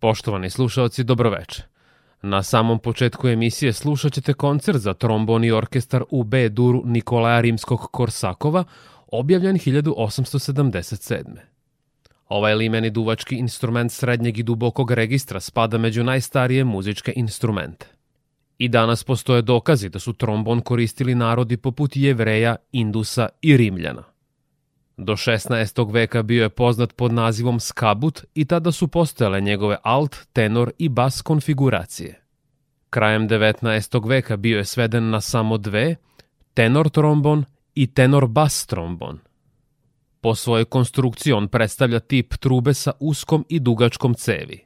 Poštovani slušalci, dobroveče. Na samom početku emisije slušat ćete koncert za trombon i orkestar u B-duru Nikolaja Rimskog-Korsakova, objavljen 1877. Ovaj limeni duvački instrument srednjeg i dubokog registra spada među najstarije muzičke instrumente. I danas postoje dokazi da su trombon koristili narodi poput jevreja, indusa i rimljana. Do 16. veka bio je poznat pod nazivom skabut i tada su postojale njegove alt, tenor i bas konfiguracije. Krajem 19. veka bio je sveden na samo dve, tenor trombon i tenor bas trombon. Po svojoj konstrukciji on predstavlja tip trube sa uskom i dugačkom cevi.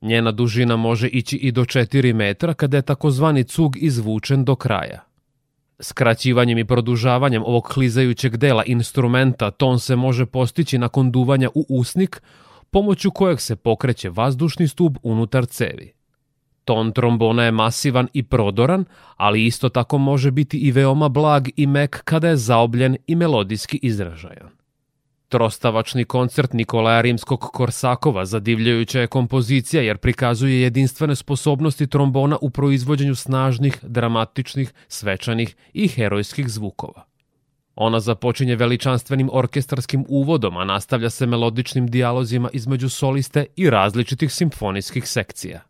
Njena dužina može ići i do 4 metra kada je takozvani cug izvučen do kraja. Skraćivanjem i produžavanjem ovog klizajućeg dela instrumenta ton se može postići nakon duvanja u usnik, pomoću kojeg se pokreće vazdušni stub unutar cevi. Ton trombona je masivan i prodoran, ali isto tako može biti i veoma blag i mek kada je zaobljen i melodijski izražajan. Trostavačni koncert Nikolaja Rimskog-Korsakova zadivljajuća je kompozicija jer prikazuje jedinstvene sposobnosti trombona u proizvođenju snažnih, dramatičnih, svečanih i herojskih zvukova. Ona započinje veličanstvenim orkestarskim uvodom, a nastavlja se melodičnim dijalozima između soliste i različitih simfonijskih sekcija.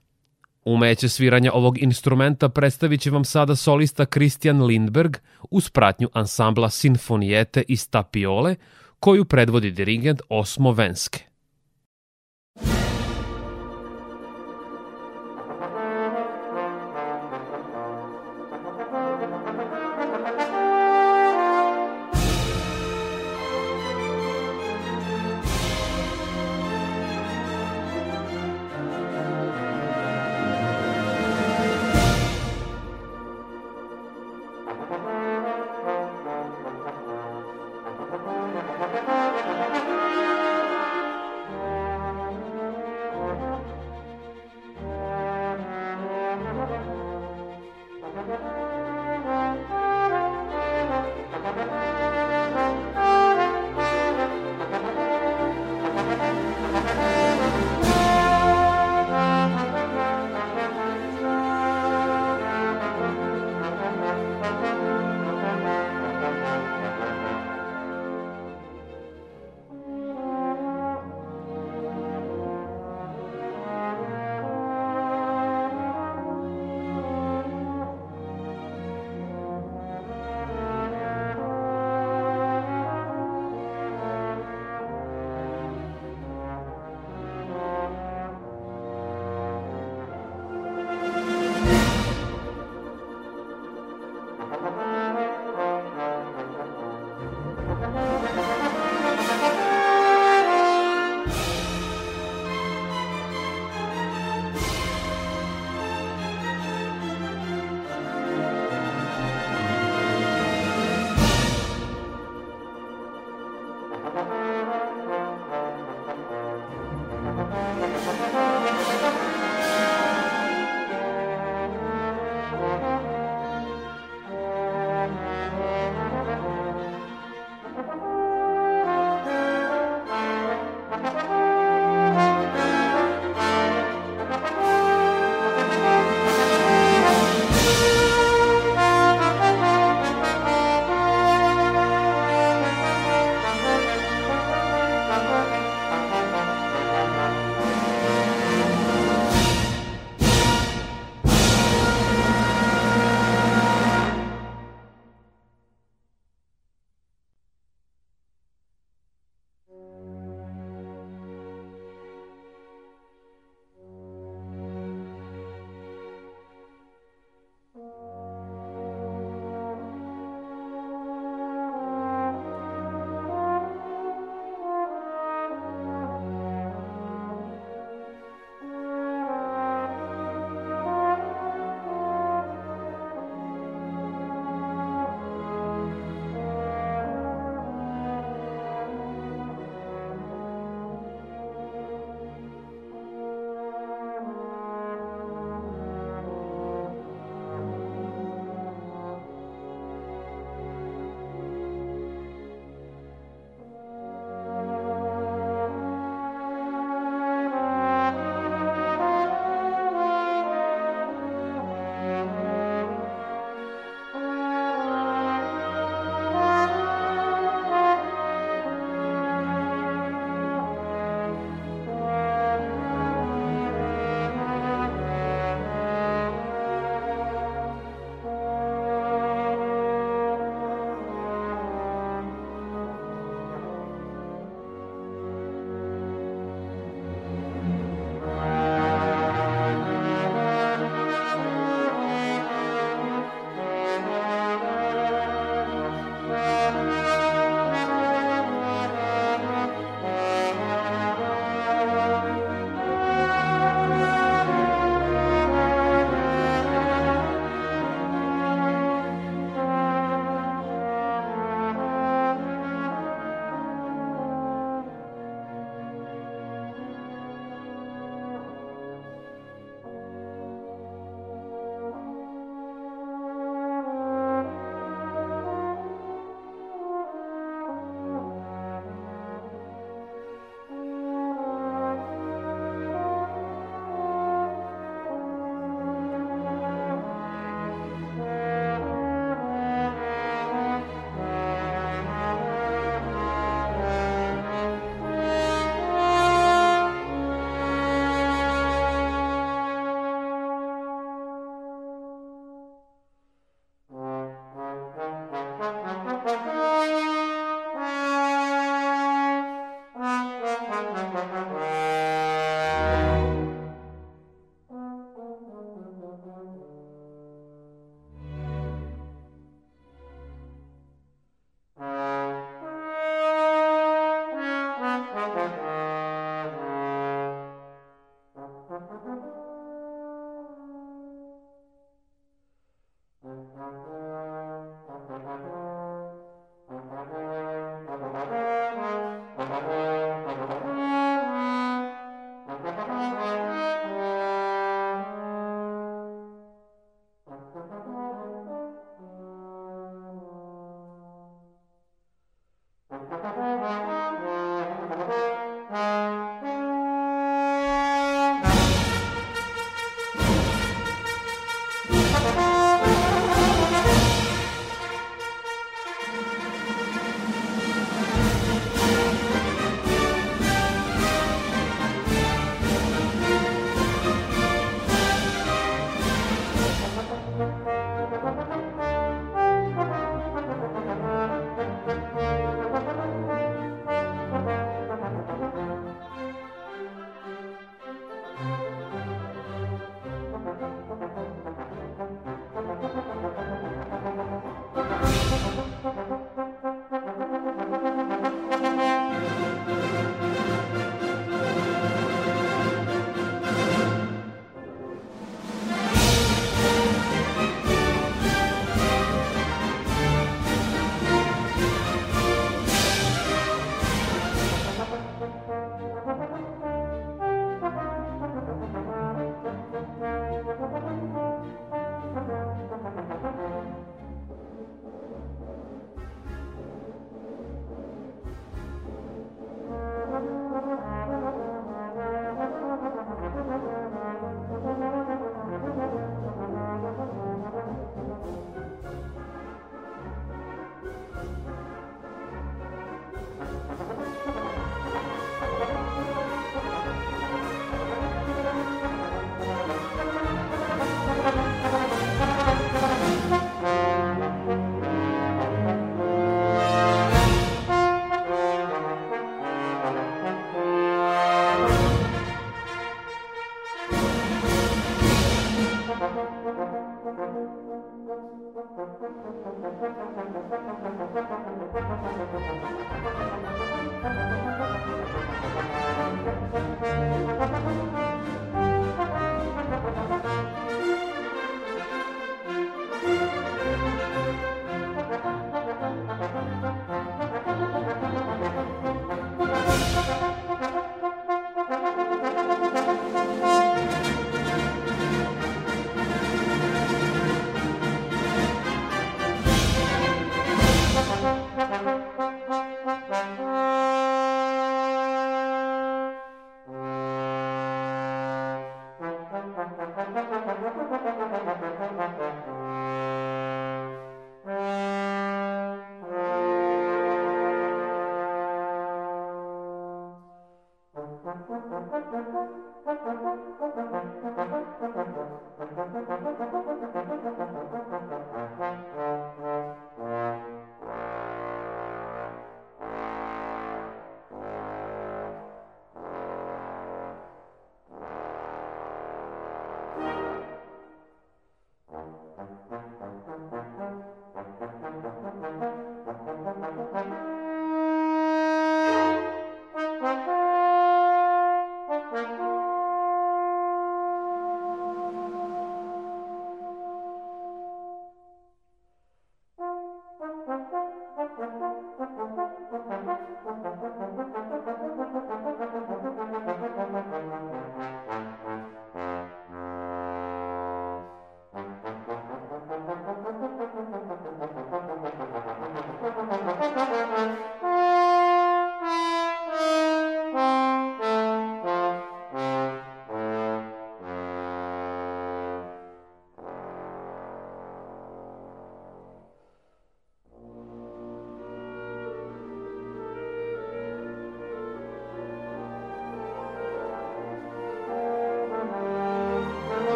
Umeće sviranja ovog instrumenta predstavit će vam sada solista Christian Lindberg uz pratnju ansambla Sinfonijete iz Tapiole, koju predvodi dirigent Osmo Venske.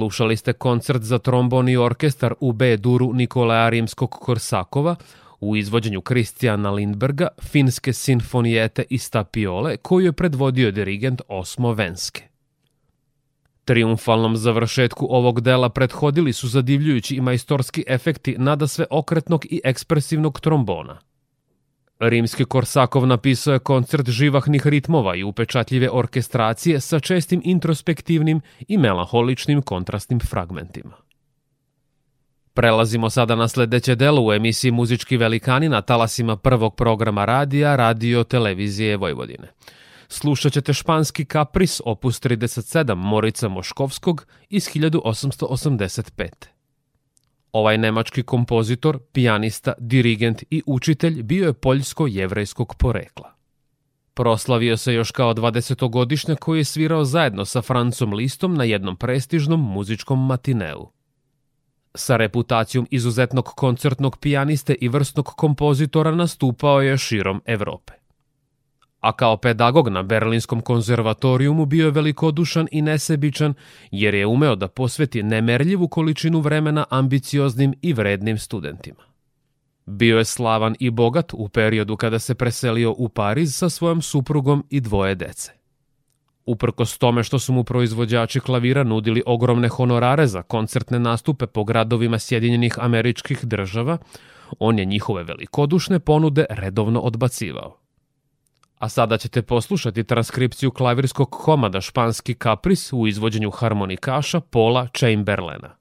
Slušali ste koncert za trombon i orkestar u B-duru Nikolaja Rimskog-Korsakova u izvođenju Kristijana Lindberga, finske sinfonijete i stapiole koju je predvodio dirigent Osmo Venske. Triumfalnom završetku ovog dela prethodili su zadivljujući i majstorski efekti nada sve okretnog i ekspresivnog trombona – Rimski Korsakov napisao je koncert živahnih ritmova i upečatljive orkestracije sa čestim introspektivnim i melanholičnim kontrastnim fragmentima. Prelazimo sada na sledeće delo u emisiji Muzički velikani na talasima prvog programa radija Radio Televizije Vojvodine. Slušat ćete španski kapris opus 37 Morica Moškovskog iz 1885. Ovaj nemački kompozitor, pijanista, dirigent i učitelj bio je poljsko-jevrejskog porekla. Proslavio se još kao 20-godišnjak koji je svirao zajedno sa Francom Listom na jednom prestižnom muzičkom matineu. Sa reputacijom izuzetnog koncertnog pijaniste i vrstnog kompozitora nastupao je širom Evrope a kao pedagog na Berlinskom konzervatorijumu bio je velikodušan i nesebičan, jer je umeo da posveti nemerljivu količinu vremena ambicioznim i vrednim studentima. Bio je slavan i bogat u periodu kada se preselio u Pariz sa svojom suprugom i dvoje dece. Uprkos tome što su mu proizvođači klavira nudili ogromne honorare za koncertne nastupe po gradovima Sjedinjenih američkih država, on je njihove velikodušne ponude redovno odbacivao. A sada ćete poslušati transkripciju klavirskog komada Španski kapris u izvođenju harmonikaša Paula Chamberlena.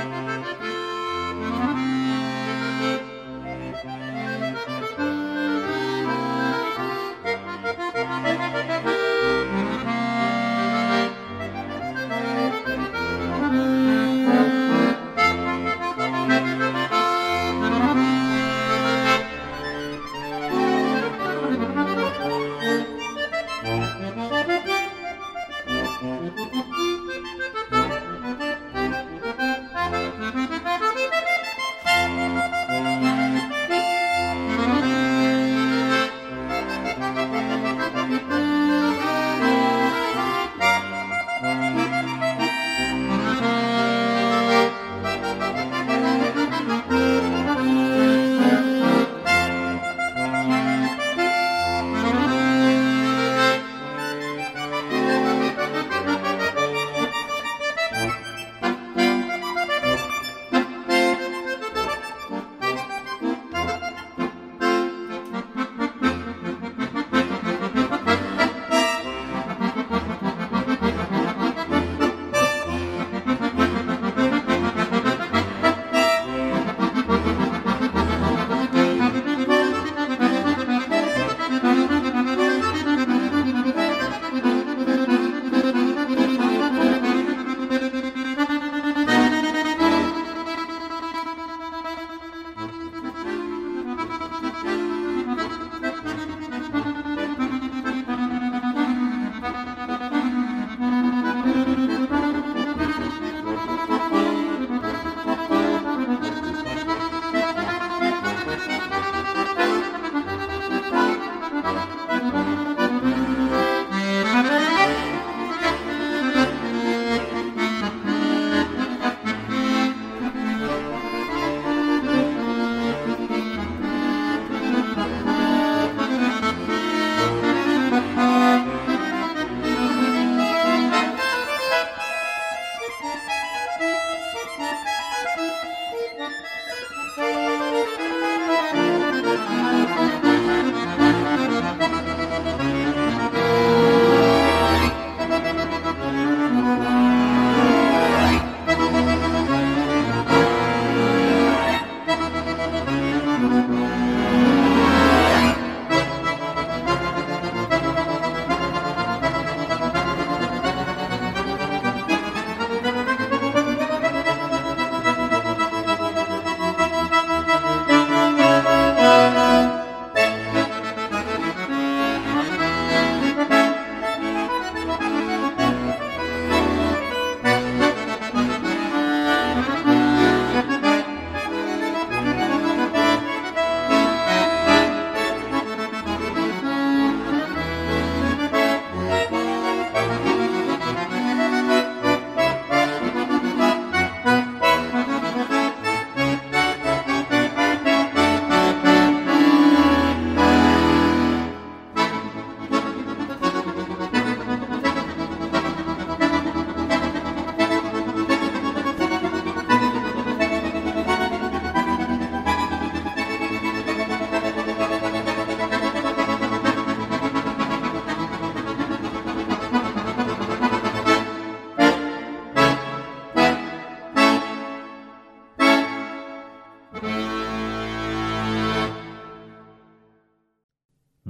Thank you.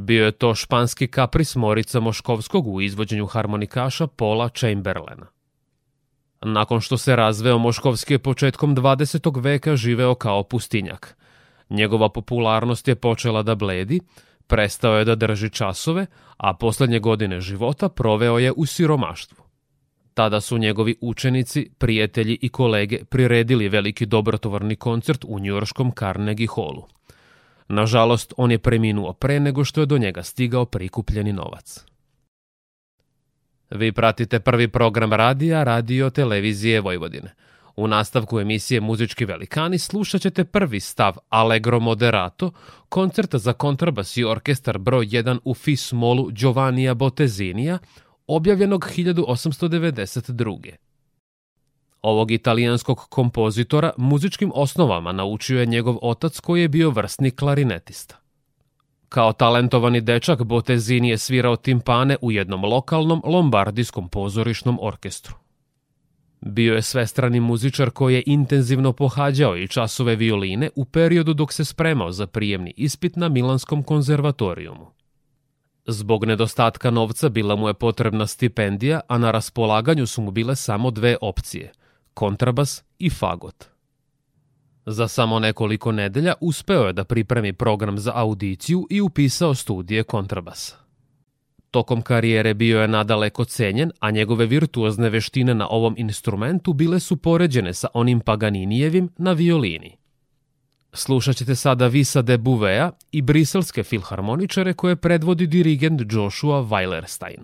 bio je to španski kapris Morica Moškovskog u izvođenju harmonikaša Paula Chamberlena. Nakon što se razveo, Moškovski je početkom 20. veka živeo kao pustinjak. Njegova popularnost je počela da bledi, prestao je da drži časove, a poslednje godine života proveo je u siromaštvu. Tada su njegovi učenici, prijatelji i kolege priredili veliki dobrotovarni koncert u njurškom Carnegie Hallu. Nažalost, on je preminuo pre nego što je do njega stigao prikupljeni novac. Vi pratite prvi program radija Radio Televizije Vojvodine. U nastavku emisije Muzički velikani slušat ćete prvi stav Allegro Moderato, koncerta za kontrabas i orkestar broj 1 u Fis Molu Giovannija Botezinija, objavljenog 1892. Ovog italijanskog kompozitora muzičkim osnovama naučio je njegov otac koji je bio vrsni klarinetista. Kao talentovani dečak Botezini je svirao timpane u jednom lokalnom lombardijskom pozorišnom orkestru. Bio je svestrani muzičar koji je intenzivno pohađao i časove violine u periodu dok se spremao za prijemni ispit na Milanskom konzervatorijumu. Zbog nedostatka novca bila mu je potrebna stipendija, a na raspolaganju su mu bile samo dve opcije kontrabas i fagot. Za samo nekoliko nedelja uspeo je da pripremi program za audiciju i upisao studije kontrabasa. Tokom karijere bio je nadaleko cenjen, a njegove virtuozne veštine na ovom instrumentu bile su poređene sa onim Paganinijevim na violini. Slušat ćete sada Visa de Buvea i briselske filharmoničare koje predvodi dirigent Joshua Weilerstein.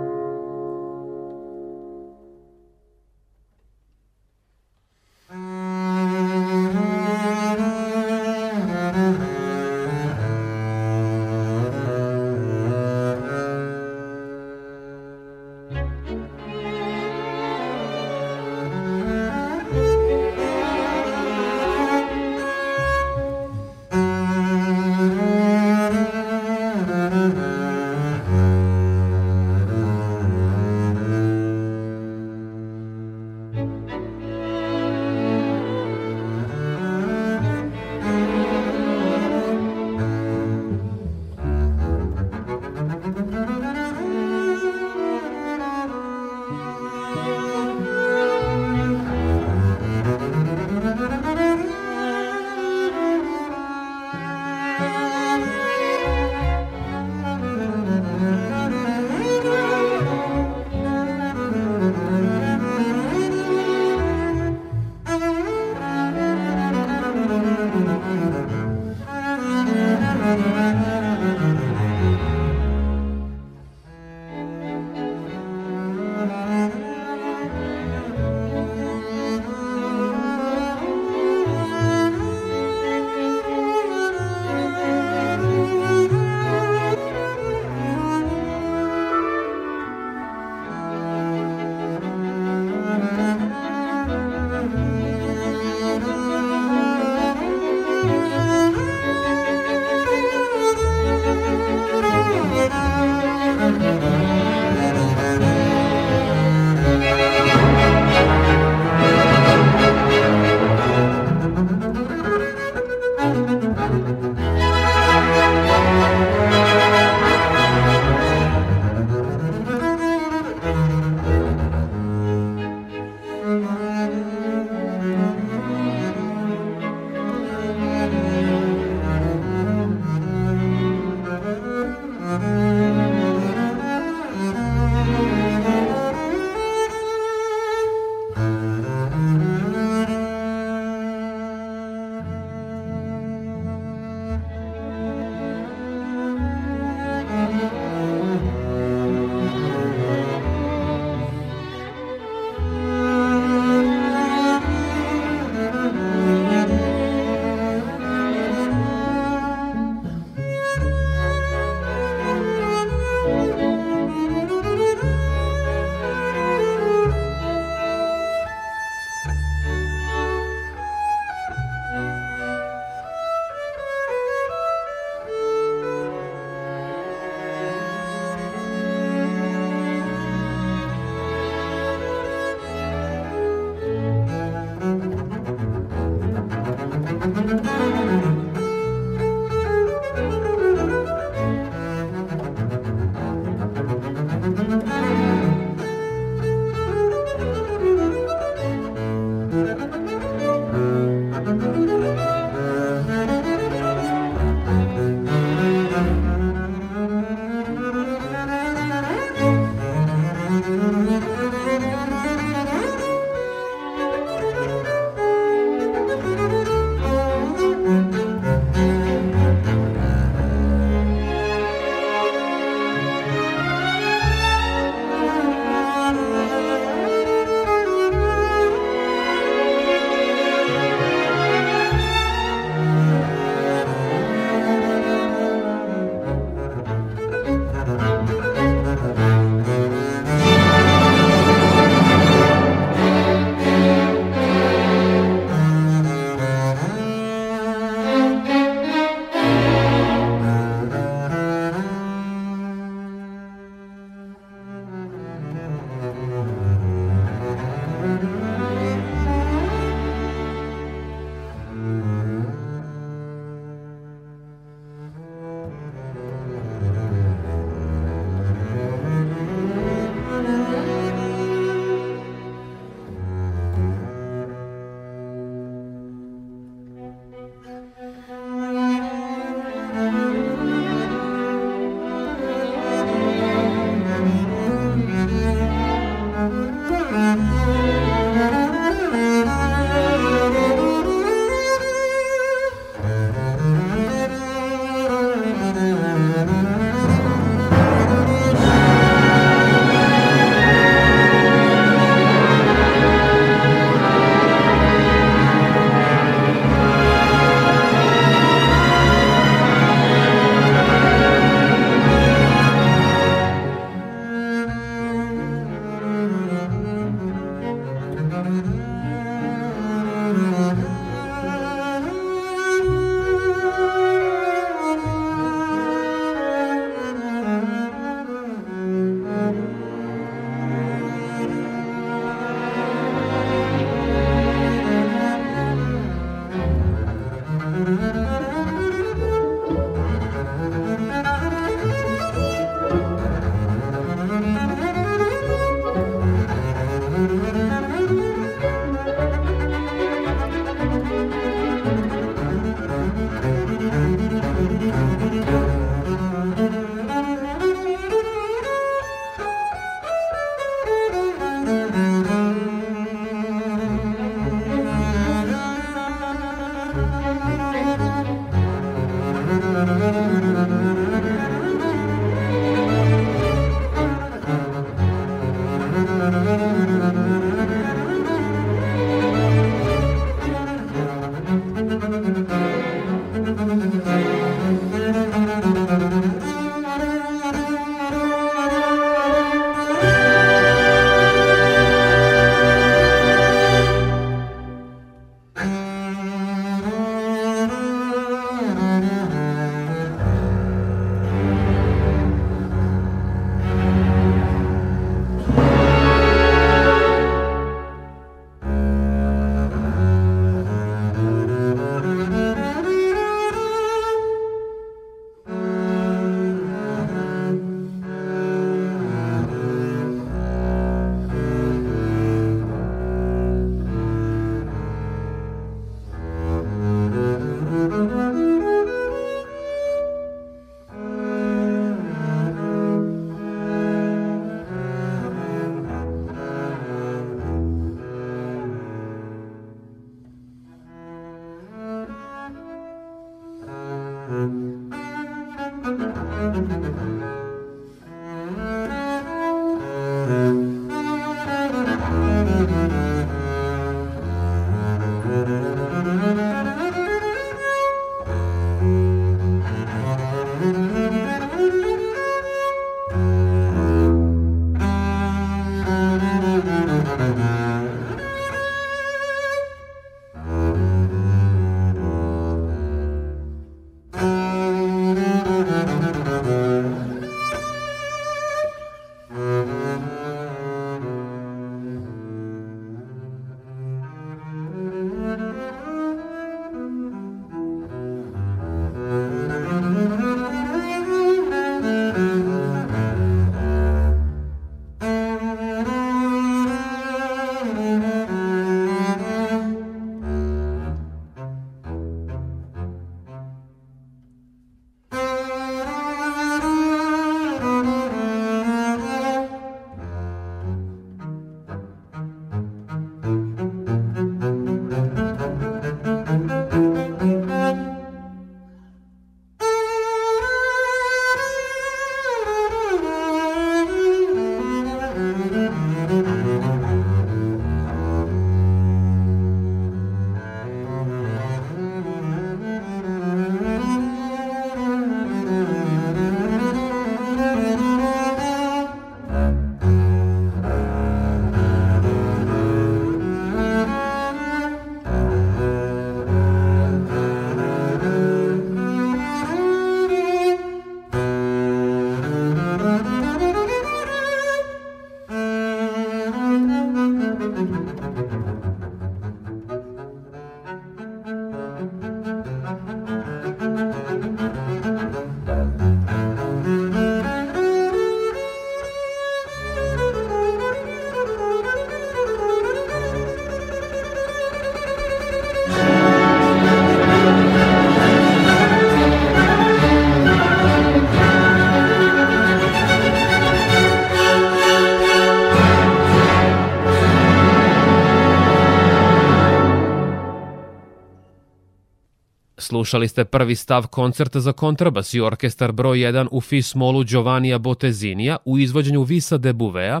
Slušali ste prvi stav koncerta za kontrabas i orkestar broj 1 u Fis Molu Giovanija Botezinija u izvođenju Visa de Buvea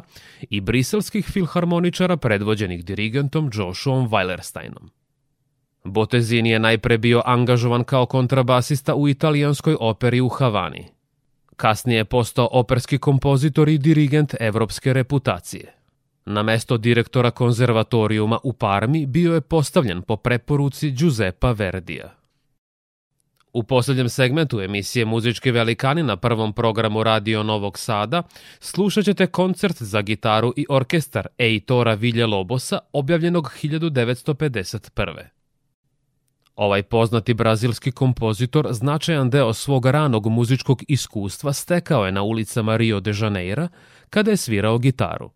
i briselskih filharmoničara predvođenih dirigentom Joshuom Weilersteinom. Botezini je najpre bio angažovan kao kontrabasista u italijanskoj operi u Havani. Kasnije je postao operski kompozitor i dirigent evropske reputacije. Na mesto direktora konzervatorijuma u Parmi bio je postavljen po preporuci Giuseppa Verdija. U poslednjem segmentu emisije Muzički velikani na prvom programu Radio Novog Sada slušat ćete koncert za gitaru i orkestar Eitora Vilje Lobosa objavljenog 1951. Ovaj poznati brazilski kompozitor značajan deo svog ranog muzičkog iskustva stekao je na ulicama Rio de Janeira kada je svirao gitaru.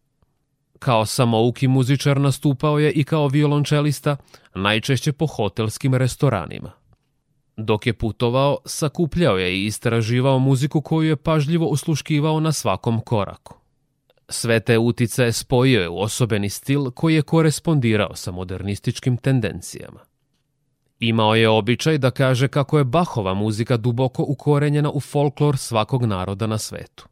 Kao samouki muzičar nastupao je i kao violončelista, najčešće po hotelskim restoranima. Dok je putovao, sakupljao je i istraživao muziku koju je pažljivo usluškivao na svakom koraku. Sve te utice spojio je u osobeni stil koji je korespondirao sa modernističkim tendencijama. Imao je običaj da kaže kako je Bahova muzika duboko ukorenjena u folklor svakog naroda na svetu.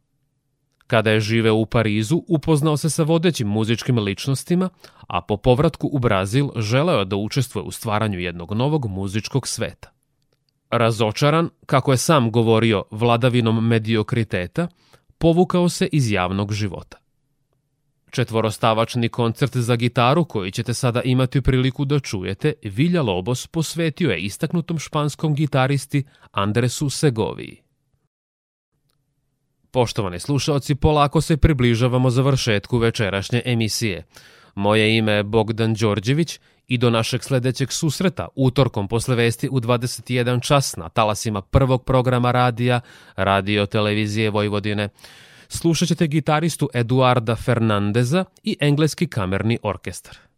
Kada je živeo u Parizu, upoznao se sa vodećim muzičkim ličnostima, a po povratku u Brazil želeo je da učestvuje u stvaranju jednog novog muzičkog sveta. Razočaran, kako je sam govorio, vladavinom mediokriteta, povukao se iz javnog života. Četvorostavačni koncert za gitaru koji ćete sada imati priliku da čujete, Vilja Lobos posvetio je istaknutom španskom gitaristi Andresu Segoviji. Poštovani slušaoci, polako se približavamo završetku večerašnje emisije – Moje ime je Bogdan Đorđević i do našeg sledećeg susreta utorkom posle vesti u 21 čas na talasima prvog programa radija, radio televizije Vojvodine. Slušat ćete gitaristu Eduarda Fernandeza i engleski kamerni orkestar.